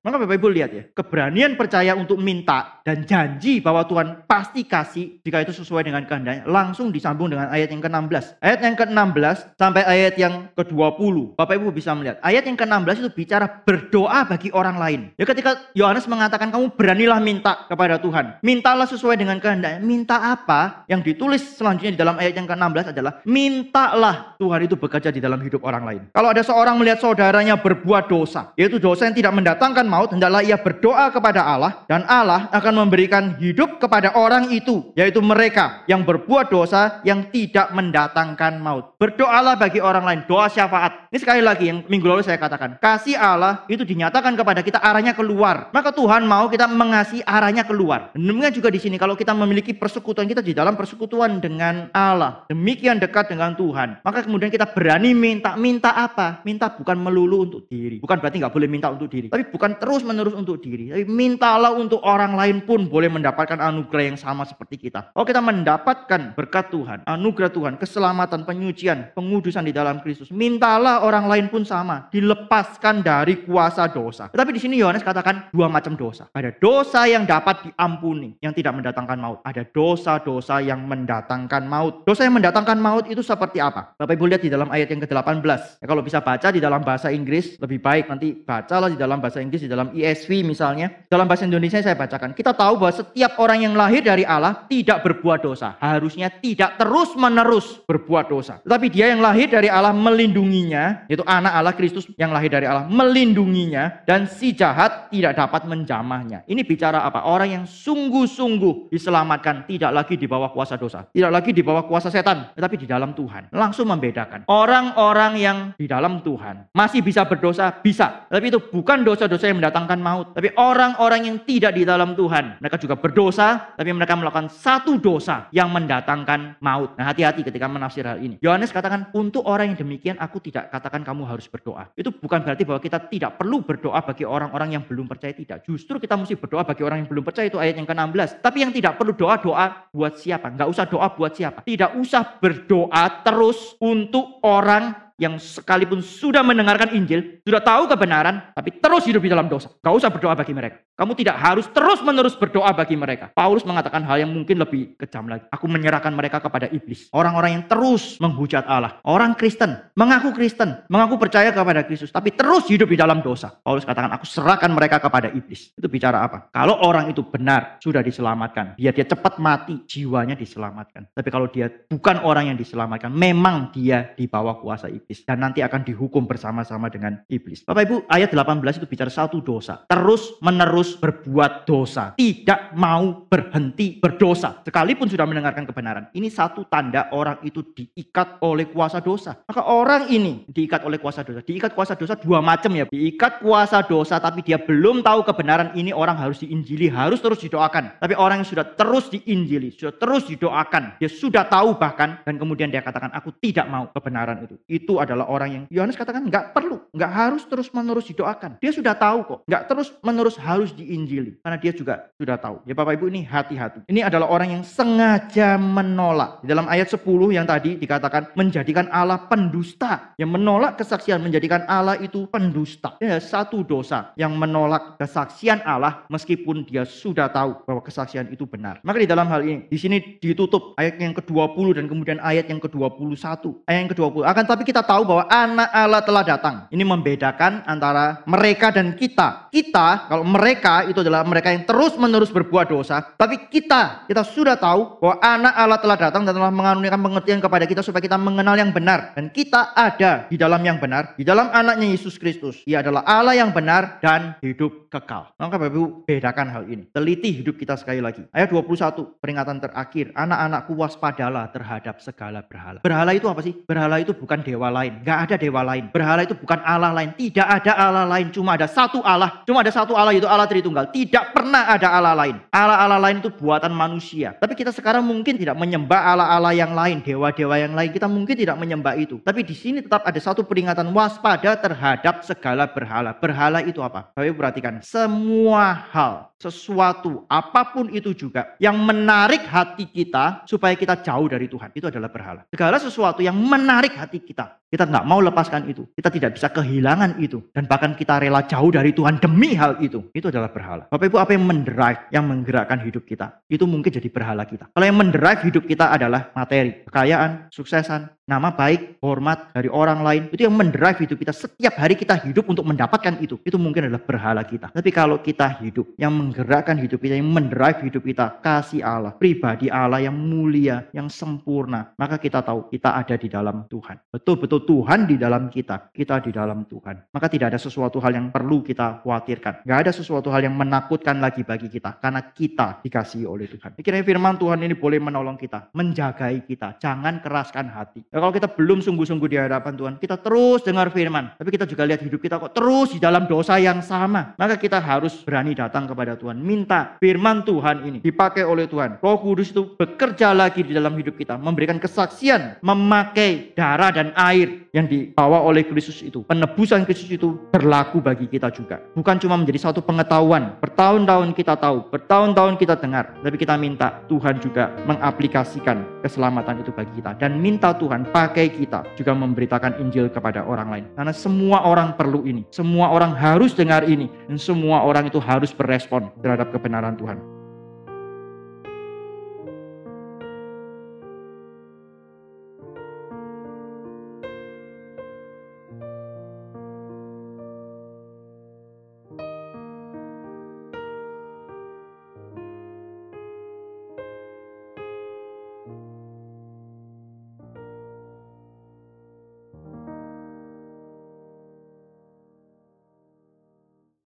Maka Bapak Ibu lihat ya, keberanian percaya untuk minta dan janji bahwa Tuhan pasti kasih jika itu sesuai dengan kehendaknya langsung disambung dengan ayat yang ke-16. Ayat yang ke-16 sampai ayat yang ke-20. Bapak Ibu bisa melihat, ayat yang ke-16 itu bicara berdoa bagi orang lain. Ya ketika Yohanes mengatakan kamu beranilah minta kepada Tuhan. Mintalah sesuai dengan kehendaknya. Minta apa? Yang ditulis selanjutnya di dalam ayat yang ke-16 adalah mintalah Tuhan itu bekerja di dalam hidup orang lain. Kalau ada seorang melihat saudaranya berbuat dosa, yaitu dosa yang tidak mendatangkan maut, hendaklah ia berdoa kepada Allah dan Allah akan memberikan hidup kepada orang itu, yaitu mereka yang berbuat dosa yang tidak mendatangkan maut. Berdoalah bagi orang lain, doa syafaat. Ini sekali lagi yang minggu lalu saya katakan, kasih Allah itu dinyatakan kepada kita arahnya keluar. Maka Tuhan mau kita mengasihi arahnya keluar. Demikian juga di sini kalau kita memiliki persekutuan kita di dalam persekutuan dengan Allah, demikian dekat dengan Tuhan, maka kemudian kita berani minta. Minta apa? Minta bukan melulu untuk diri. Bukan berarti nggak boleh minta untuk diri. Tapi bukan terus menerus untuk diri. Tapi mintalah untuk orang lain pun boleh mendapatkan anugerah yang sama seperti kita. Oh kita mendapatkan berkat Tuhan, anugerah Tuhan, keselamatan, penyucian, pengudusan di dalam Kristus. Mintalah orang lain pun sama. Dilepaskan dari kuasa dosa. Tetapi di sini Yohanes katakan dua macam dosa. Ada dosa yang dapat diampuni, yang tidak mendatangkan maut. Ada dosa-dosa yang mendatangkan maut. Dosa yang mendatangkan maut itu seperti apa? Bapak Ibu lihat di dalam ayat yang ke-18. Ya, kalau bisa baca di dalam bahasa Inggris lebih baik nanti bacalah di dalam bahasa Inggris dalam ESV misalnya. Dalam bahasa Indonesia saya bacakan. Kita tahu bahwa setiap orang yang lahir dari Allah tidak berbuat dosa. Harusnya tidak terus-menerus berbuat dosa. Tetapi dia yang lahir dari Allah melindunginya, yaitu anak Allah Kristus yang lahir dari Allah melindunginya dan si jahat tidak dapat menjamahnya. Ini bicara apa? Orang yang sungguh-sungguh diselamatkan tidak lagi di bawah kuasa dosa, tidak lagi di bawah kuasa setan, tetapi di dalam Tuhan. Langsung membedakan. Orang-orang yang di dalam Tuhan masih bisa berdosa, bisa. Tapi itu bukan dosa-dosa yang mendatangkan maut. Tapi orang-orang yang tidak di dalam Tuhan, mereka juga berdosa, tapi mereka melakukan satu dosa yang mendatangkan maut. Nah hati-hati ketika menafsir hal ini. Yohanes katakan, untuk orang yang demikian aku tidak katakan kamu harus berdoa. Itu bukan berarti bahwa kita tidak perlu berdoa bagi orang-orang yang belum percaya, tidak. Justru kita mesti berdoa bagi orang yang belum percaya, itu ayat yang ke-16. Tapi yang tidak perlu doa, doa buat siapa? Nggak usah doa buat siapa. Tidak usah berdoa terus untuk orang yang sekalipun sudah mendengarkan Injil, sudah tahu kebenaran, tapi terus hidup di dalam dosa. Gak usah berdoa bagi mereka. Kamu tidak harus terus-menerus berdoa bagi mereka. Paulus mengatakan hal yang mungkin lebih kejam lagi. Aku menyerahkan mereka kepada iblis. Orang-orang yang terus menghujat Allah. Orang Kristen, mengaku Kristen, mengaku percaya kepada Kristus, tapi terus hidup di dalam dosa. Paulus katakan, aku serahkan mereka kepada iblis. Itu bicara apa? Kalau orang itu benar, sudah diselamatkan. Biar dia cepat mati, jiwanya diselamatkan. Tapi kalau dia bukan orang yang diselamatkan, memang dia di bawah kuasa iblis iblis dan nanti akan dihukum bersama-sama dengan iblis. Bapak Ibu, ayat 18 itu bicara satu dosa. Terus menerus berbuat dosa. Tidak mau berhenti berdosa. Sekalipun sudah mendengarkan kebenaran. Ini satu tanda orang itu diikat oleh kuasa dosa. Maka orang ini diikat oleh kuasa dosa. Diikat kuasa dosa dua macam ya. Diikat kuasa dosa tapi dia belum tahu kebenaran ini orang harus diinjili. Harus terus didoakan. Tapi orang yang sudah terus diinjili. Sudah terus didoakan. Dia sudah tahu bahkan. Dan kemudian dia katakan aku tidak mau kebenaran itu. Itu adalah orang yang Yohanes katakan nggak perlu, nggak harus terus menerus didoakan. Dia sudah tahu kok, nggak terus menerus harus diinjili karena dia juga sudah tahu. Ya Bapak Ibu ini hati-hati. Ini adalah orang yang sengaja menolak. Di dalam ayat 10 yang tadi dikatakan menjadikan Allah pendusta, yang menolak kesaksian menjadikan Allah itu pendusta. Ya satu dosa yang menolak kesaksian Allah meskipun dia sudah tahu bahwa kesaksian itu benar. Maka di dalam hal ini di sini ditutup ayat yang ke-20 dan kemudian ayat yang ke-21. Ayat yang ke-20. Akan tapi kita tahu bahwa anak Allah telah datang. Ini membedakan antara mereka dan kita. Kita, kalau mereka itu adalah mereka yang terus-menerus berbuat dosa. Tapi kita, kita sudah tahu bahwa anak Allah telah datang dan telah mengaruniakan pengertian kepada kita supaya kita mengenal yang benar. Dan kita ada di dalam yang benar. Di dalam anaknya Yesus Kristus. Ia adalah Allah yang benar dan hidup kekal. Maka Bapak Ibu bedakan hal ini. Teliti hidup kita sekali lagi. Ayat 21, peringatan terakhir. Anak-anakku waspadalah terhadap segala berhala. Berhala itu apa sih? Berhala itu bukan dewa lain. Gak ada dewa lain. Berhala itu bukan Allah lain. Tidak ada Allah lain. Cuma ada satu Allah. Cuma ada satu Allah itu Allah Tritunggal. Tidak pernah ada Allah lain. Allah-Allah lain itu buatan manusia. Tapi kita sekarang mungkin tidak menyembah Allah-Allah yang lain. Dewa-dewa yang lain. Kita mungkin tidak menyembah itu. Tapi di sini tetap ada satu peringatan waspada terhadap segala berhala. Berhala itu apa? Bapak perhatikan. Semua hal, sesuatu, apa pun itu juga yang menarik hati kita supaya kita jauh dari Tuhan. Itu adalah berhala. Segala sesuatu yang menarik hati kita Kita nggak mau lepaskan itu. Kita tidak bisa kehilangan itu. Dan bahkan kita rela jauh dari Tuhan demi hal itu. Itu adalah berhala. Bapak Ibu apa yang mendrive, yang menggerakkan hidup kita? Itu mungkin jadi berhala kita. Kalau yang mendrive hidup kita adalah materi, kekayaan, suksesan, nama baik, hormat dari orang lain. Itu yang mendrive hidup kita. Setiap hari kita hidup untuk mendapatkan itu. Itu mungkin adalah berhala kita. Tapi kalau kita hidup, yang menggerakkan hidup kita, yang mendrive hidup kita, kasih Allah, pribadi Allah yang mulia, yang sempurna. Maka kita tahu kita ada di dalam Tuhan. Betul-betul Tuhan di dalam kita. Kita di dalam Tuhan. Maka tidak ada sesuatu hal yang perlu kita khawatirkan. Gak ada sesuatu hal yang menakutkan lagi bagi kita. Karena kita dikasihi oleh Tuhan. Kiranya firman Tuhan ini boleh menolong kita. Menjagai kita. Jangan keraskan hati. Ya, kalau kita belum sungguh-sungguh di hadapan Tuhan, kita terus dengar firman. Tapi kita juga lihat hidup kita kok terus di dalam dosa yang sama. Maka kita harus berani datang kepada Tuhan. Minta firman Tuhan ini dipakai oleh Tuhan. Roh Kudus itu bekerja lagi di dalam hidup kita. Memberikan kesaksian. Memakai darah dan air yang dibawa oleh Kristus itu. Penebusan Kristus itu berlaku bagi kita juga. Bukan cuma menjadi satu pengetahuan. Bertahun-tahun kita tahu. Bertahun-tahun kita dengar. Tapi kita minta Tuhan juga mengaplikasikan keselamatan itu bagi kita. Dan minta Tuhan pakai kita juga memberitakan Injil kepada orang lain. Karena semua orang perlu ini. Semua orang harus dengar ini. Dan semua orang itu harus berespon terhadap kebenaran Tuhan.